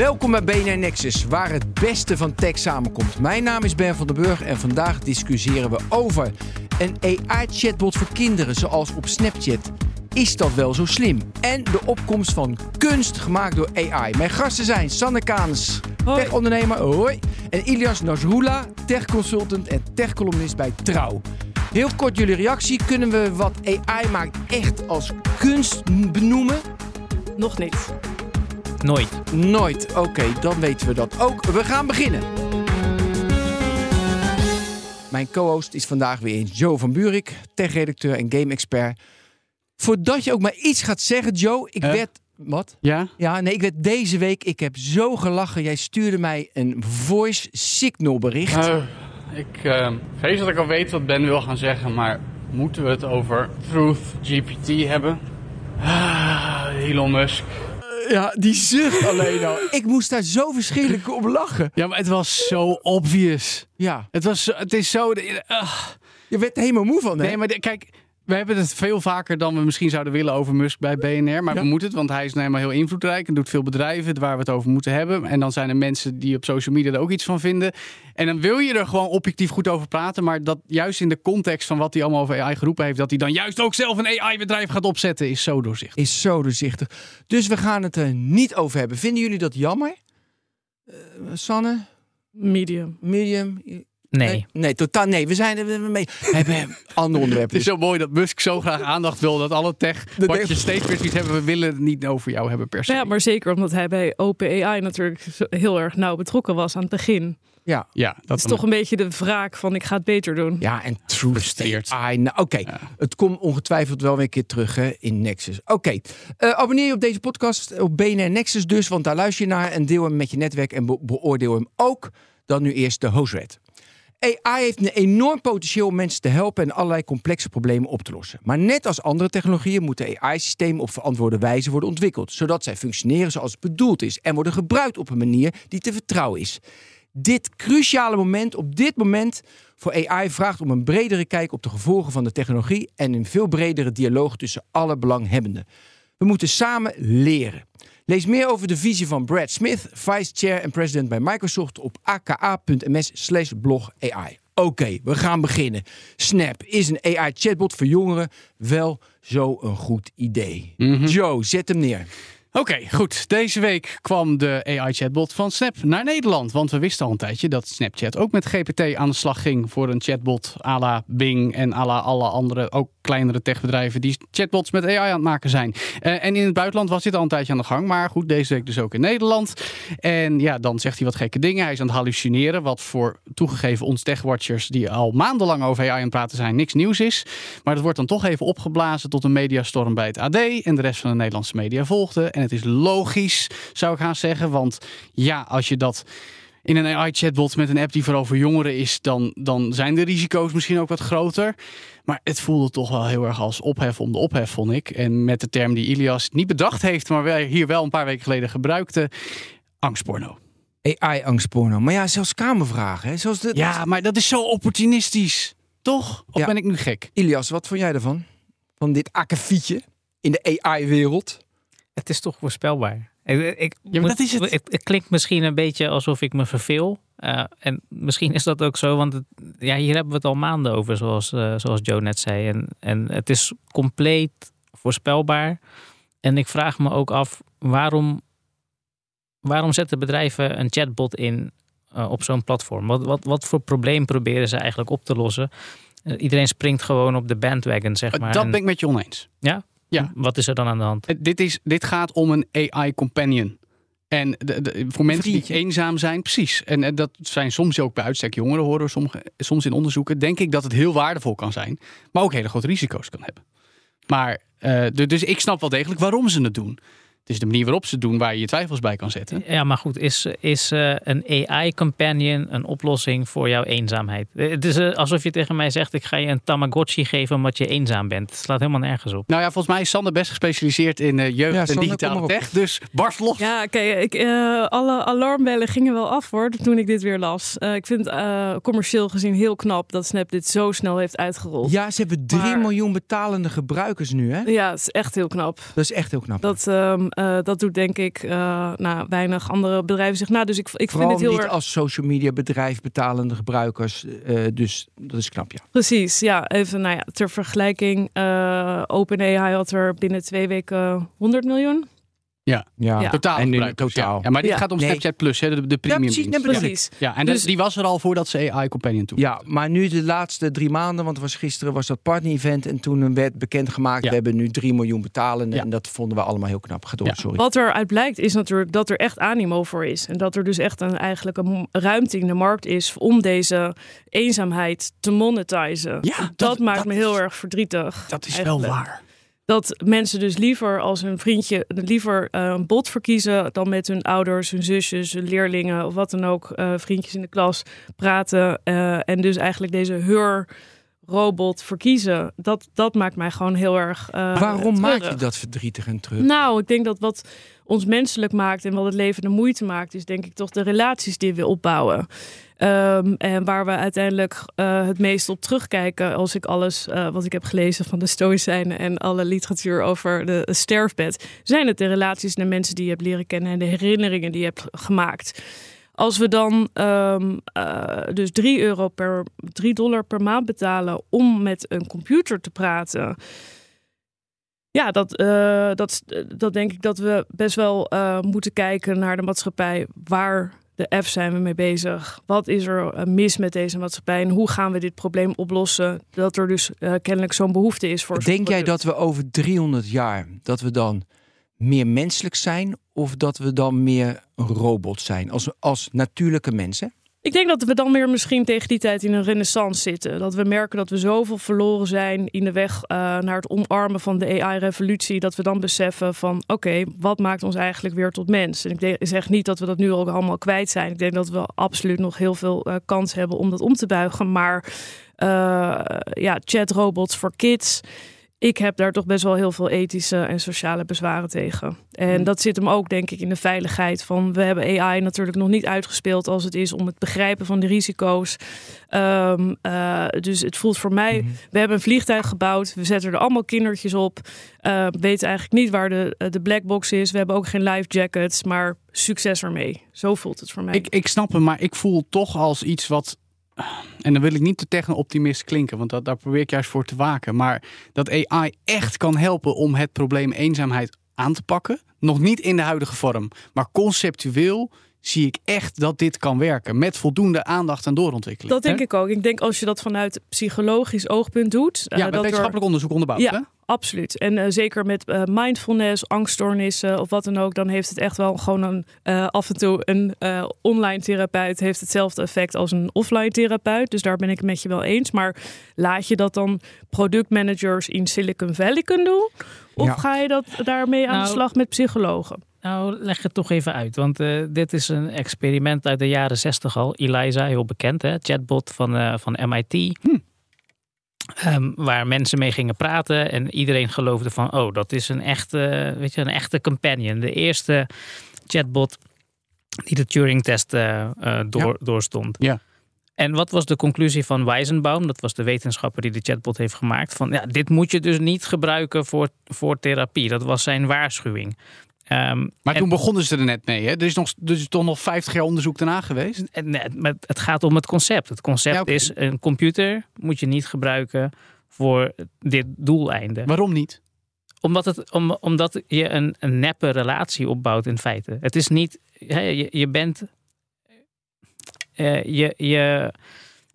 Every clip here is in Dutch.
Welkom bij BNR Nexus, waar het beste van tech samenkomt. Mijn naam is Ben van den Burg en vandaag discussiëren we over een AI-chatbot voor kinderen, zoals op Snapchat. Is dat wel zo slim? En de opkomst van kunst gemaakt door AI. Mijn gasten zijn Sanne Kaans, tech-ondernemer, hoi. En Ilias Nazrula, tech-consultant en tech-columnist bij Trouw. Heel kort jullie reactie. Kunnen we wat AI maakt echt als kunst benoemen? Nog niet. Nooit. Nooit. Oké, dan weten we dat ook. We gaan beginnen. Mijn co-host is vandaag weer Joe van Buurik, tech-redacteur en game-expert. Voordat je ook maar iets gaat zeggen, Joe, ik Eh? werd... Wat? Ja? Ja, nee, ik werd deze week... Ik heb zo gelachen. Jij stuurde mij een voice signal bericht. Nou, ik eh, vrees dat ik al weet wat Ben wil gaan zeggen, maar moeten we het over Truth GPT hebben? Ah, Elon Musk. Ja, die zucht alleen al. Ik moest daar zo verschrikkelijk om lachen. Ja, maar het was zo obvious. Ja, Het, was, zo- het is zo... ah. je werd er helemaal moe van, hè? Nee, maar de- kijk, we hebben het veel vaker dan we misschien zouden willen over Musk bij BNR. Maar Ja. we moeten het, want hij is nou helemaal heel invloedrijk en doet veel bedrijven waar we het over moeten hebben. En dan zijn er mensen die op social media er ook iets van vinden. En dan wil je er gewoon objectief goed over praten. Maar dat juist in de context van wat hij allemaal over AI geroepen heeft, dat hij dan juist ook zelf een AI-bedrijf gaat opzetten, is zo doorzichtig. is zo doorzichtig. Dus we gaan het er niet over hebben. Vinden jullie dat jammer? Eh, Sanne? Medium. Medium? Nee. Nee, totaal nee. We zijn er mee. We hebben andere onderwerpen. Het is zo mooi dat Musk zo graag aandacht wil dat alle tech, Dat wat je steeds weer ziet hebben, we willen het niet over jou hebben per se. Ja, maar zeker omdat hij bij OpenAI natuurlijk heel erg nauw betrokken was aan het begin. Ja. Ja, dat is toch een beetje de wraak van ik ga het beter doen. Ja, en Truth Frustreert. AI. Nou, Oké, Ja. het komt ongetwijfeld wel weer een keer terug hè, in Nexus. Oké, Eh, abonneer je op deze podcast op BNR Nexus dus, want daar luister je naar en deel hem met je netwerk en be- beoordeel hem ook. Dan nu eerst de hoofdred. AI heeft een enorm potentieel om mensen te helpen en allerlei complexe problemen op te lossen. Maar net als andere technologieën moeten AI-systemen op verantwoorde wijze worden ontwikkeld, zodat zij functioneren zoals het bedoeld is en worden gebruikt op een manier die te vertrouwen is. Dit cruciale moment op dit moment voor AI vraagt om een bredere kijk op de gevolgen van de technologie en een veel bredere dialoog tussen alle belanghebbenden. We moeten samen leren. Lees meer over de visie van Brad Smith, vice chair en president bij Microsoft op aka.ms blog AI. Oké, we gaan beginnen. Snap is een AI-chatbot voor jongeren wel zo een goed idee. Joe, zet hem neer. Oké, goed. Deze week kwam de AI-chatbot van Snap naar Nederland. Want we wisten al een tijdje dat Snapchat ook met GPT aan de slag ging voor een chatbot à la Bing en à la alle andere, ook kleinere techbedrijven die chatbots met AI aan het maken zijn. Eh, en in het buitenland was dit al een tijdje aan de gang. Maar goed, deze week dus ook in Nederland. En ja, dan zegt hij wat gekke dingen. Hij is aan het hallucineren. Wat voor toegegeven ons techwatchers die al maandenlang over AI aan het praten zijn, niks nieuws is. Maar dat wordt dan toch even opgeblazen tot een mediastorm bij het AD. En de rest van de Nederlandse media volgde. En het is logisch, zou ik gaan zeggen. Want ja, als je dat in een AI-chatbot met een app die vooral voor jongeren is, dan, dan zijn de risico's misschien ook wat groter. Maar het voelde toch wel heel erg als ophef om de ophef, vond ik. En met de term die Ilias niet bedacht heeft, maar wij hier wel een paar weken geleden gebruikte, angstporno. AI-angstporno. Maar ja, zelfs kamervragen. Hè? Zoals de... Ja, maar dat is zo opportunistisch. Toch? Of Ja. ben ik nu gek? Ilias, wat vond jij ervan? Van dit akkefietje in de AI-wereld? Het is toch voorspelbaar. Ik, ik, maar dat is het. Het, het klinkt misschien een beetje alsof ik me verveel. Eh, en misschien is dat ook zo, want het- ja, hier hebben we het al maanden over, zoals, eh, zoals Joe net zei. En, en het is compleet voorspelbaar. En ik vraag me ook af, waarom, waarom zetten bedrijven een chatbot in eh, op zo'n platform? Wat, wat, wat voor probleem proberen ze eigenlijk op te lossen? Iedereen springt gewoon op de bandwagon, zeg maar. dat En ben ik met je oneens. Ja. Wat is er dan aan de hand? Eh, Dit, is, dit gaat om een AI-companion. En de, de- voor mensen die eenzaam zijn, precies. En eh, dat zijn soms ook bij uitstek jongeren, horen we soms in onderzoeken. Denk ik dat het heel waardevol kan zijn, maar ook hele grote risico's kan hebben. Maar, eh, de- dus ik snap wel degelijk waarom ze het doen. Het is de manier waarop ze het doen waar je je twijfels bij kan zetten. Ja, maar goed, is, is eh, een AI-companion een oplossing voor jouw eenzaamheid? Het is eh, alsof je tegen mij zegt, ik ga je een Tamagotchi geven omdat je eenzaam bent. Het slaat helemaal nergens op. Nou ja, volgens mij is Sander best gespecialiseerd in eh, jeugd Ja, en Sander, digitale tech. Dus barst los. Ja, eh, alle alarmbellen gingen wel af hoor, toen ik dit weer las. Eh, ik vind eh, commercieel gezien heel knap dat Snap dit zo snel heeft uitgerold. Ja, ze hebben 3 Maar- miljoen betalende gebruikers nu, hè? Ja, het is echt heel knap. Dat is echt heel knap. Dat, ehm, eh, dat doet denk ik eh, nou, weinig andere bedrijven zich na. Dus ik, ik Vooral vind het heel niet erg... als social media bedrijf betalende gebruikers. eh, dus dat is knap, ja. Precies, ja. Even nou ja, ter vergelijking. OpenAI had er binnen twee weken 100 miljoen. Ja, Ja. Totaal En ja. totaal. Ja, maar dit Ja. gaat om Nee. Snapchat Plus, hè, de, de premium precies, dienst. nee, bedoel Precies. Ja, en Dus- de- die was er al voordat ze AI Companion toe. Ja, maar nu de laatste drie maanden, want was gisteren was dat partner-event en toen werd bekendgemaakt, Ja. we hebben nu 3 miljoen betalenden Ja. en dat vonden we allemaal heel knap. Ja. sorry. Wat eruit blijkt is natuurlijk dat er echt animo voor is. En dat er dus echt een, eigenlijk een ruimte in de markt is om deze eenzaamheid te monetizen. Ja, dat, dat- maakt dat me is- heel erg verdrietig. Dat is eigenlijk. wel waar. Dat mensen dus liever als hun vriendje, liever eh, een bot verkiezen dan met hun ouders, hun zusjes, hun leerlingen of wat dan ook, eh, vriendjes in de klas praten. eh, en dus eigenlijk deze heur robot verkiezen. Dat, dat maakt mij gewoon heel erg. Waarom maak je dat verdrietig en terug? Nou, ik denk dat wat ons menselijk maakt en wat het leven de moeite maakt, is denk ik toch de relaties die we opbouwen. Ehm, en waar we uiteindelijk eh, het meest op terugkijken als ik alles eh, wat ik heb gelezen van de Stoïcijnen en alle literatuur over de sterfbed, zijn het de relaties de mensen die je hebt leren kennen en de herinneringen die je hebt gemaakt. Als we dan ehm, eh, dus 3 euro per 3 dollar per maand betalen om met een computer te praten. Ja, dat, dat, dat denk ik dat we best wel moeten kijken naar de maatschappij. Waar de F zijn we mee bezig? Wat is er eh, mis met deze maatschappij? En hoe gaan we dit probleem oplossen? Dat er dus eh, kennelijk zo'n behoefte is voor. Denk jij dat we over 300 jaar, dat we dan meer menselijk zijn of dat we dan meer een robot zijn als, als natuurlijke mensen? Ik denk dat we dan weer misschien tegen die tijd in een renaissance zitten. Dat we merken dat we zoveel verloren zijn in de weg eh, naar het omarmen van de AI-revolutie. Dat we dan beseffen van oké, wat maakt ons eigenlijk weer tot mens? En ik zeg niet dat we dat nu ook allemaal kwijt zijn. Ik denk dat we absoluut nog heel veel eh, kans hebben om dat om te buigen. Maar eh, ja, chatrobots voor kids. Ik heb daar toch best wel heel veel ethische en sociale bezwaren tegen. En dat zit hem ook, denk ik, in de veiligheid van. We hebben AI natuurlijk nog niet uitgespeeld als het is om het begrijpen van de risico's. Ehm, eh, dus het voelt voor mij. We hebben een vliegtuig gebouwd. We zetten er allemaal kindertjes op. Eh, we weten eigenlijk niet waar de, de black box is. We hebben ook geen life jackets. Maar succes ermee. Zo voelt het voor mij. Ik, ik snap hem, maar ik voel toch als iets wat. En dan wil ik niet te techno-optimist klinken, want dat, daar probeer ik juist voor te waken. Maar dat AI echt kan helpen om het probleem eenzaamheid aan te pakken. Nog niet in de huidige vorm, maar conceptueel zie ik echt dat dit kan werken. Met voldoende aandacht en doorontwikkeling. dat denk ik ook. Ik denk als je dat vanuit psychologisch oogpunt doet. eh, Ja, met dat er- wetenschappelijk onderzoek onderbouwd. Ja. Hè? Absoluut. En eh, zeker met eh, mindfulness, angststoornissen of wat dan ook, dan heeft het echt wel gewoon een eh, af en toe een eh, online therapeut heeft hetzelfde effect als een offline therapeut. Dus daar ben ik het met je wel eens. Maar laat je dat dan productmanagers in Silicon Valley kunnen doen? Of Ja. ga je dat daarmee aan de Nou, slag met psychologen? Nou, leg het toch even uit. Want eh, dit is een experiment uit de jaren 60 al. Eliza, heel bekend, hè? chatbot van, eh, van MIT. Ehm, waar mensen mee gingen praten. En iedereen geloofde van, oh, dat is een echte, weet je, een echte companion. De eerste chatbot die de Turing-test eh, door, doorstond. Ja. En wat was de conclusie van Weizenbaum? Dat was de wetenschapper die de chatbot heeft gemaakt. Van ja, dit moet je dus niet gebruiken voor, voor therapie. Dat was zijn waarschuwing. Ehm, Maar en- toen begonnen ze er net mee. Hè? Er is nog, er is toch nog 50 jaar onderzoek daarna geweest. en, het gaat om het concept. Het concept Ja, is een computer moet je niet gebruiken voor dit doeleinde. Waarom niet? Omdat, het, om, omdat je een, een neppe relatie opbouwt in feite. Het is niet, hè, je, je bent, eh, je, je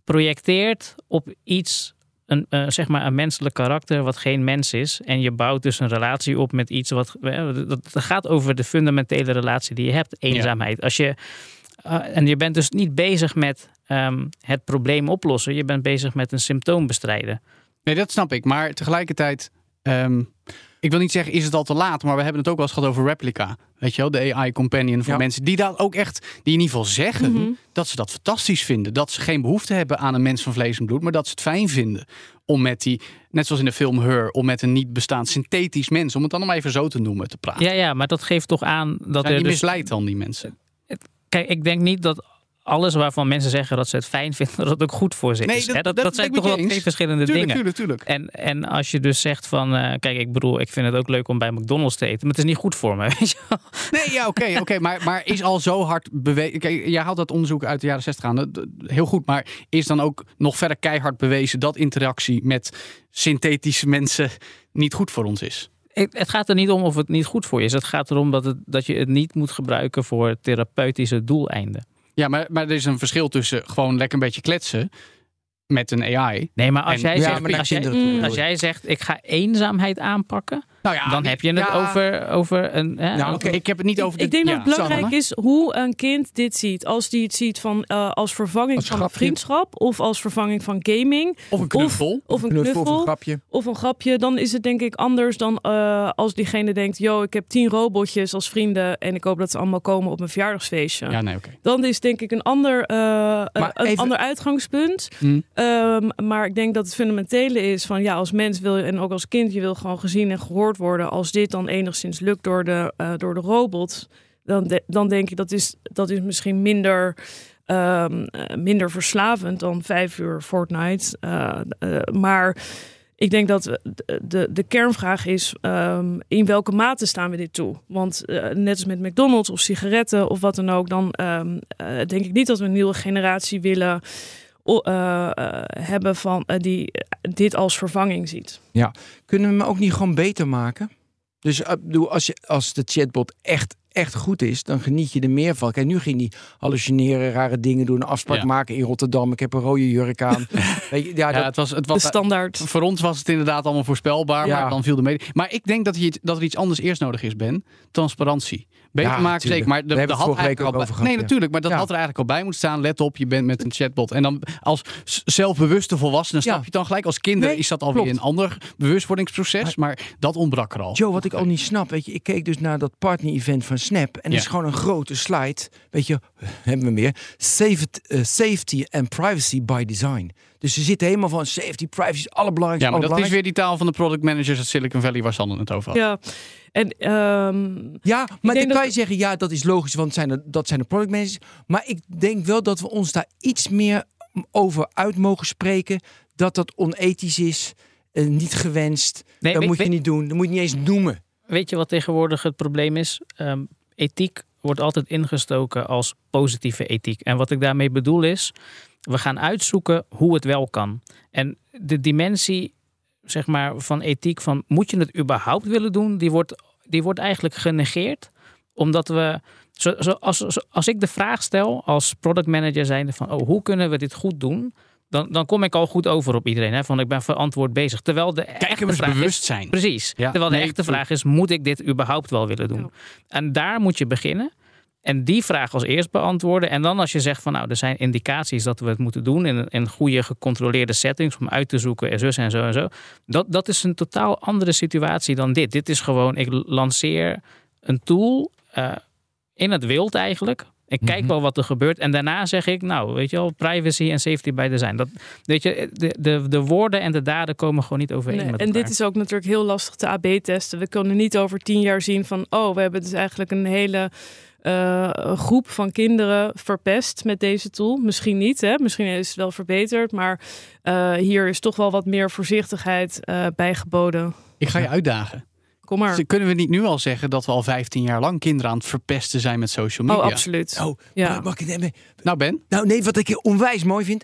projecteert op iets, een, eh, zeg maar een menselijk karakter wat geen mens is. En je bouwt dus een relatie op met iets wat, eh, dat, gaat over de fundamentele relatie die je hebt, eenzaamheid. Als je, eh, en je bent dus niet bezig met ehm, het probleem oplossen, je bent bezig met een symptoom bestrijden. Nee, dat snap ik. Maar tegelijkertijd, ehm, ik wil niet zeggen is het al te laat, maar we hebben het ook wel eens gehad over Replica. Weet je wel, de AI companion voor Ja. mensen die dat ook echt, die in ieder geval zeggen Mhm. dat ze dat fantastisch vinden. Dat ze geen behoefte hebben aan een mens van vlees en bloed, maar dat ze het fijn vinden om met die, net zoals in de film Her, om met een niet bestaand synthetisch mens, om het dan maar even zo te noemen, te praten. Ja, ja, maar dat geeft toch aan dat Zijn er die dus dan, die mensen? Kijk, ik denk niet dat alles waarvan mensen zeggen dat ze het fijn vinden, dat het ook goed voor ze Nee, is. dat- dat, dat zijn toch wel twee verschillende Tuurlijk, dingen. tuurlijk, tuurlijk. En, en als je dus zegt van, eh, kijk, ik bedoel, ik vind het ook leuk om bij McDonald's te eten, maar het is niet goed voor me. Weet je wel? Nee, ja, oké, oké, maar, maar is al zo hard bewezen. Kijk, jij haalt dat onderzoek uit de jaren 60 aan. Heel goed, maar is dan ook nog verder keihard bewezen dat interactie met synthetische mensen niet goed voor ons is? Het het gaat er niet om of het niet goed voor je is. Het gaat erom dat, het, dat je het niet moet gebruiken voor therapeutische doeleinden. Ja, maar, maar er is een verschil tussen gewoon lekker een beetje kletsen met een AI. Nee, maar als En- jij Ja, zegt, maar naar als, jij, kinderen toe. als jij zegt, ik ga eenzaamheid aanpakken, Nou ja, dan heb je het ja, over, over een. Hè, Nou, over- Ik heb het niet over de Ik denk ja, dat het belangrijk Sanne? is hoe een kind dit ziet. Als die het ziet van, eh, als vervanging Als van grapje. vriendschap of als vervanging van gaming Of een knuffel. of een Knuffel knuffel, of een grapje. of een grapje, dan is het denk ik anders dan eh, als diegene denkt, yo, ik heb tien robotjes als vrienden en ik hoop dat ze allemaal komen op mijn verjaardagsfeestje. Ja, nee, oké. Dan is denk ik een ander, eh, een even- ander uitgangspunt. Hm. Ehm, maar ik denk dat het fundamentele is van ja, als mens wil je en ook als kind, je wil gewoon gezien en gehoord worden. Als dit dan enigszins lukt door de, eh, door de robot, dan, dan denk ik dat is, dat is misschien minder, ehm, eh, minder verslavend dan vijf uur Fortnite. Eh, maar ik denk dat de, de, kernvraag is: ehm, in welke mate staan we dit toe? Want net als met McDonald's of sigaretten of wat dan ook, dan ehm, eh, denk ik niet dat we een nieuwe generatie willen eh, hebben van eh, die dit als vervanging ziet. Kunnen we hem ook niet gewoon beter maken? Dus als, je, als de chatbot echt, echt goed is, dan geniet je er meer van. Kijk, nu ging die hallucineren, rare dingen doen, een afspraak Ja. maken in Rotterdam. Ik heb een rode jurk aan. Weet je, ja, Ja, dat, het was, het De was, standaard. voor ons was het inderdaad allemaal voorspelbaar, Ja. maar dan viel de mede. Maar ik denk dat, je, dat er iets anders eerst nodig is, Ben. Transparantie. Beter Ja, maken, tuurlijk. zeker. Maar We de, hebben de het had eigenlijk al over bij- Nee, natuurlijk. Maar dat Ja. had er eigenlijk al bij moeten staan. Let op, je bent met een chatbot. En dan als zelfbewuste volwassene snap Ja. je dan gelijk. Als kinderen Nee, is dat alweer klopt. een ander bewustwordingsproces. Maar dat ontbrak er al. Joe, wat ik al niet snap, weet je, ik keek dus naar dat partner-event van Snap en Ja. is gewoon een grote slide, weet je, hebben we meer, safety, eh, safety and privacy by design. Dus ze zitten helemaal van safety, privacy, is allerbelangrijkste. Ja, maar dat is weer die taal van de product managers uit Silicon Valley waar Sander het over had. Ja, en ehm, Ja, maar dan kan je zeggen, ja, dat is logisch, want zijn er, dat zijn de product managers. Maar ik denk wel dat we ons daar iets meer over uit mogen spreken, dat dat onethisch is, eh, niet gewenst. Nee, dat weet- moet je weet- niet doen, dat moet je niet eens noemen. Weet je wat tegenwoordig het probleem is? Ehm, ethiek wordt altijd ingestoken als positieve ethiek. En wat ik daarmee bedoel is, we gaan uitzoeken hoe het wel kan. En de dimensie zeg maar, van ethiek, van moet je het überhaupt willen doen, die wordt, die wordt eigenlijk genegeerd. Omdat we, zo, als, als ik de vraag stel als product manager zijnde van, oh, hoe kunnen we dit goed doen? Dan, dan kom ik al goed over op iedereen. Hè? Van ik ben verantwoord bezig. Terwijl de echte Kijkers vraag is, bewust zijn. Precies. Ja, Terwijl de nee, echte vraag is, moet ik dit überhaupt wel willen doen? Ja. En daar moet je beginnen. En die vraag als eerst beantwoorden. En dan als je zegt van nou, er zijn indicaties dat we het moeten doen in, in goede gecontroleerde settings om uit te zoeken en zus en zo en zo. Dat, dat is een totaal andere situatie dan dit. Dit is gewoon, ik lanceer een tool eh, in het wild eigenlijk. Ik kijk Mhm. wel wat er gebeurt. En daarna zeg ik, nou, weet je wel, privacy en safety by design. Dat, weet je, de, de, de woorden en de daden komen gewoon niet overeen Nee, met en elkaar. dit is ook natuurlijk heel lastig te AB-testen. We kunnen niet over tien jaar zien van, oh, we hebben dus eigenlijk een hele eh, groep van kinderen verpest met deze tool. Misschien niet, hè? misschien is het wel verbeterd, maar eh, hier is toch wel wat meer voorzichtigheid eh bij geboden. Ik ga je uitdagen. Kom maar. Dus kunnen we niet nu al zeggen dat we al 15 jaar lang kinderen aan het verpesten zijn met social media? Oh, absoluut. Oh, Ja. mag, ik het even- Nou, Ben. Nou, nee, wat ik onwijs mooi vind.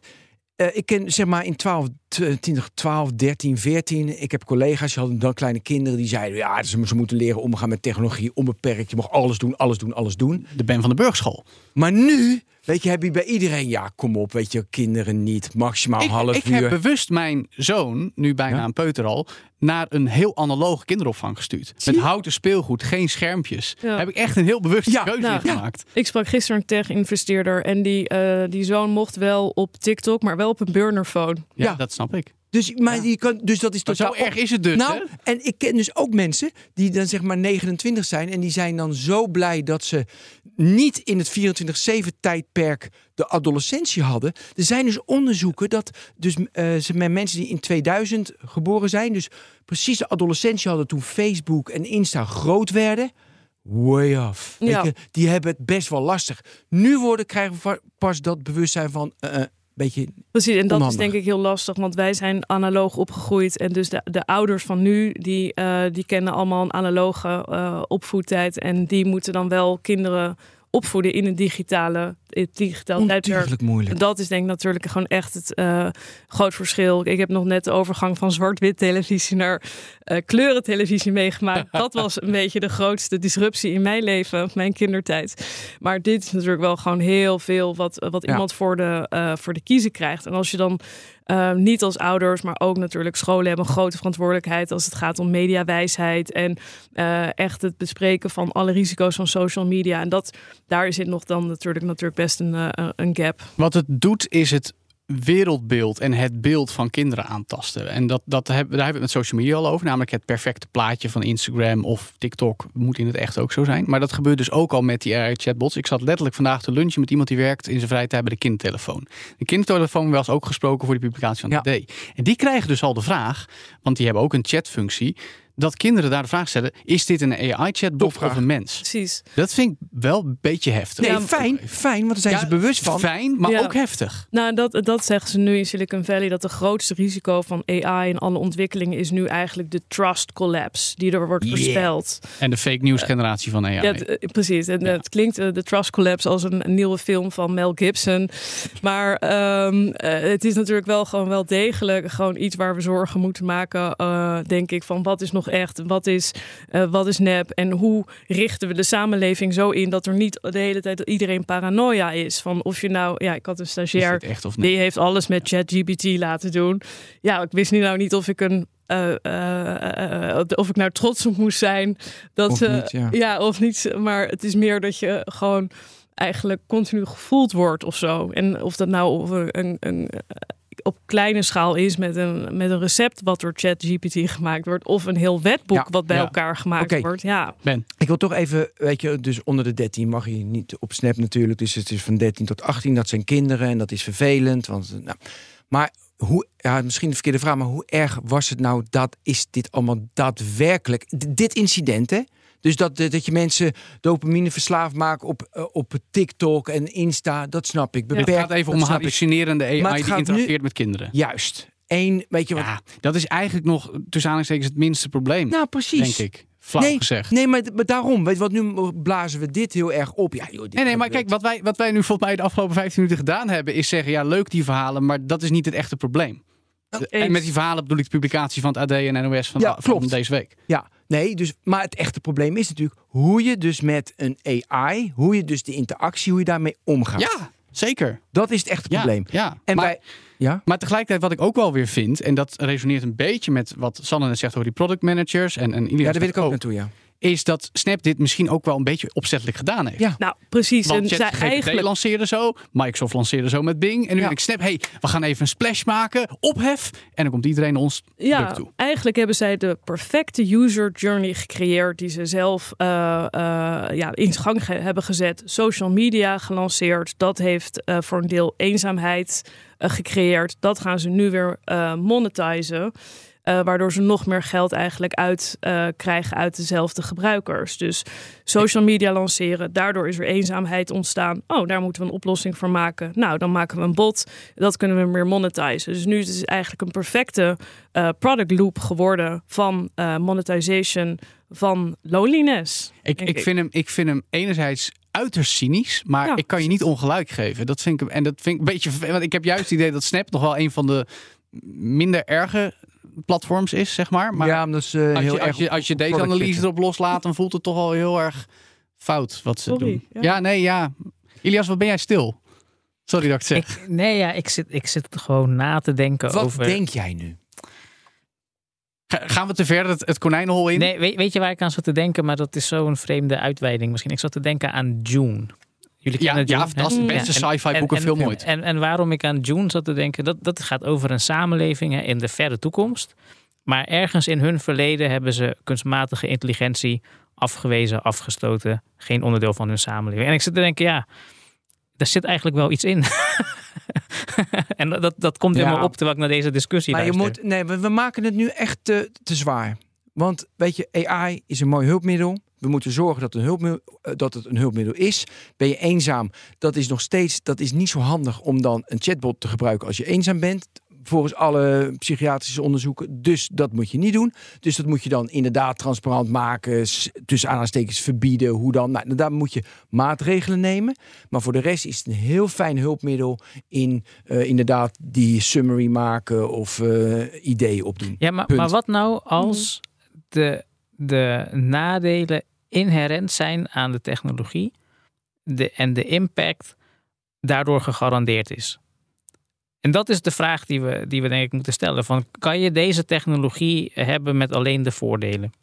eh, ik ken zeg maar in 12, 20, 12, 13, 14. Ik heb collega's, die hadden dan kleine kinderen. Die zeiden: ja, ze, ze moeten leren omgaan met technologie. Onbeperkt. Je mag alles doen, alles doen, alles doen. De Ben van de Burgschool. Maar nu, weet je, heb je bij iedereen: ja, kom op, weet je, kinderen niet. Maximaal Ik, half ik uur. heb bewust mijn zoon, nu bijna Ja? een peuter al, naar een heel analoge kinderopvang gestuurd. Zie Met je? houten speelgoed, geen schermpjes. Ja. Heb ik echt een heel bewuste Ja, keuze nou, in gemaakt. Ik sprak gisteren een tech-investeerder en die, eh, die zoon mocht wel op TikTok, maar wel op een burnerphone. Ja, Ja. dat snap ik. Dus, maar Ja. die kan, dus dat is totaal zo erg is het dus. Nou, hè? en ik ken dus ook mensen die dan zeg maar 29 zijn en die zijn dan zo blij dat ze niet in het 24/7 tijdperk de adolescentie hadden. Er zijn dus onderzoeken dat dus eh, ze met mensen die in 2000 geboren zijn, dus precies de adolescentie hadden toen Facebook en Insta groot werden. way off. Ja. die hebben het best wel lastig. Nu worden, krijgen we pas dat bewustzijn van... eh, beetje Precies, en dat Onhandig. is denk ik heel lastig, want wij zijn analoog opgegroeid. En dus de, de ouders van nu, die, eh, die kennen allemaal een analoge eh, opvoedtijd. En die moeten dan wel kinderen opvoeden in een digitale, in het digitaal tijdperk. moeilijk. Dat is denk ik natuurlijk gewoon echt het eh, groot verschil. Ik heb nog net de overgang van zwart-wit televisie naar eh kleurentelevisie meegemaakt. Dat was een beetje de grootste disruptie in mijn leven, mijn kindertijd. Maar dit is natuurlijk wel gewoon heel veel wat, wat Ja. iemand voor de, eh, voor de kiezen krijgt. En als je dan eh, niet als ouders, maar ook natuurlijk scholen hebben een grote verantwoordelijkheid als het gaat om mediawijsheid en eh, echt het bespreken van alle risico's van social media. En dat, daar zit nog dan natuurlijk, natuurlijk best een, eh, een gap. Wat het doet is het wereldbeeld en het beeld van kinderen aantasten. En dat, dat daar hebben we het met social media al over. Namelijk het perfecte plaatje van Instagram of TikTok moet in het echt ook zo zijn. Maar dat gebeurt dus ook al met die AI-chatbots. Ik zat letterlijk vandaag te lunchen met iemand die werkt in zijn vrije tijd bij de kindertelefoon. De kindertelefoon was ook gesproken voor die publicatie van Ja. de D. En die krijgen dus al de vraag, want die hebben ook een chatfunctie, dat kinderen daar de vraag stellen, is dit een AI-chatbot of een mens? Precies. Dat vind ik wel een beetje heftig. Nee, fijn, fijn, want daar zijn Ja, ze bewust van. Fijn, maar Ja. ook heftig. Nou, dat, dat zeggen ze nu in Silicon Valley. Dat de grootste risico van AI en alle ontwikkelingen is nu eigenlijk de trust collapse die er wordt Yeah. voorspeld. En de fake news generatie van AI. Ja, d- eh, precies. En Ja. het klinkt eh, de Trust Collapse als een, een nieuwe film van Mel Gibson. Maar ehm, eh, het is natuurlijk wel gewoon wel degelijk gewoon iets waar we zorgen moeten maken. eh, denk ik van wat is nog echt, wat is, eh, wat is nep en hoe richten we de samenleving zo in dat er niet de hele tijd iedereen paranoia is van of je nou, ja, ik had een stagiair. echt of? Die heeft alles met ChatGPT laten doen. Ja, ik wist nu nou niet of ik een. eh, eh, of ik nou trots op moest zijn. Dat, Of niet, ja. of niet. Maar het is meer dat je gewoon eigenlijk continu gevoeld wordt of zo. En of dat nou een, een, op kleine schaal is met een, met een recept wat door ChatGPT gemaakt wordt. Of een heel wetboek Ja, wat bij ja. elkaar gemaakt wordt. Ja, Ben. Ik wil toch even, weet je, dus onder de 13 mag je niet op Snap natuurlijk. Dus het is van 13 tot 18, dat zijn kinderen en dat is vervelend. Want, eh, nou, maar hoe, ja, misschien de verkeerde vraag, maar hoe erg was het nou dat, is dit allemaal daadwerkelijk, d- dit incident hè? Dus dat, eh, dat je mensen dopamine verslaafd maakt op, eh, op TikTok en Insta, dat snap ik. Het gaat even om hallucinerende AI die nu- met kinderen. Juist. Eén, weet je wat? Ja, dat is eigenlijk nog tussen aanhalingstekens het minste probleem, nou, precies. denk ik. Flauw nee, gezegd. Nee, maar, maar daarom, weet je wat, nu blazen we dit heel erg op. Ja, joh, Nee, nee, maar kijk, wat wij, wat wij nu volgens mij de afgelopen 15 minuten gedaan hebben, is zeggen, ja, leuk die verhalen, maar dat is niet het echte probleem. Eens. En met die verhalen bedoel ik de publicatie van het AD en NOS van, Ja, van klopt. deze week. Ja, nee, dus, maar het echte probleem is natuurlijk hoe je dus met een AI, hoe je dus de interactie, hoe je daarmee omgaat. Ja, zeker. Dat is het echte Ja, probleem. Ja. En maar, bij, ja, maar tegelijkertijd wat ik ook wel weer vind, en dat resoneert een beetje met wat Sanne net zegt over die product managers en, en ja, daar wil ik ook naartoe, ja. Is dat Snap dit misschien ook wel een beetje opzettelijk gedaan heeft. Ja. nou precies. Want en zij eigenlijk lanceerde zo, Microsoft lanceerde zo met Bing. En nu Ja. denk ik, Snap, hey, we gaan even een splash maken, ophef. En dan komt iedereen ons Ja, product toe. eigenlijk hebben zij de perfecte user journey gecreëerd die ze zelf eh, eh, ja, in gang ge- hebben gezet. Social media gelanceerd. Dat heeft eh, voor een deel eenzaamheid gecreëerd. Dat gaan ze nu weer eh monetizen. Eh, waardoor ze nog meer geld eigenlijk uit eh, krijgen uit dezelfde gebruikers. Dus social media lanceren, daardoor is er eenzaamheid ontstaan. Oh, daar moeten we een oplossing voor maken. Nou, dan maken we een bot. Dat kunnen we meer monetizen. Dus nu is het eigenlijk een perfecte eh, product loop geworden van monetization van loneliness. Ik, ik, vind hem, ik vind hem enerzijds uiterst cynisch, maar Ja. ik kan je niet ongelijk geven. Dat vind ik, en dat vind ik een beetje want ik heb juist het idee dat Snap nog wel een van de minder erge platforms is, zeg maar. Maar ja, dat is eh, als, heel je, erg als, je, als je deze analyse zitten. erop loslaat, dan voelt het toch al heel erg fout wat ze Sorry, doen. ja. Ja. nee, ja. Ilias, wat ben jij stil? Sorry dat ik het zeg. Ik, nee, ja, ik zit, ik zit gewoon na te denken Wat over. denk jij nu? Ga- gaan we te ver het, het konijnenhol in? Nee, weet, weet je waar ik aan zat te denken? Maar dat is zo'n vreemde uitweiding misschien. Ik zat te denken aan June. Jullie ja, kennen ja, dat is de Ja. beste sci-fi boek en en- film en- ooit. En, en waarom ik aan June zat te denken, dat, dat gaat over een samenleving hè, in de verre toekomst. Maar ergens in hun verleden hebben ze kunstmatige intelligentie afgewezen, afgestoten. Geen onderdeel van hun samenleving. En ik zit te denken, ja, daar zit eigenlijk wel iets in. en dat, dat komt Ja. helemaal op terwijl ik naar deze discussie Maar je moet, nee, we, we maken het nu echt te, te zwaar. Want weet je, AI is een mooi hulpmiddel. We moeten zorgen dat, een hulpmiddel, eh, dat het een hulpmiddel is. Ben je eenzaam? Dat is nog steeds dat is niet zo handig om dan een chatbot te gebruiken als je eenzaam bent volgens alle psychiatrische onderzoeken. Dus dat moet je niet doen. Dus dat moet je dan inderdaad transparant maken. Tussen aanhalingstekens verbieden. Hoe dan? Nou, daar moet je maatregelen nemen. Maar voor de rest is het een heel fijn hulpmiddel in uh, inderdaad die summary maken of uh, ideeën opdoen. Ja, maar, maar wat nou als de, de nadelen inherent zijn aan de technologie de, en de impact daardoor gegarandeerd is? En dat is de vraag die we, die we denk ik moeten stellen. Van, kan je deze technologie hebben met alleen de voordelen?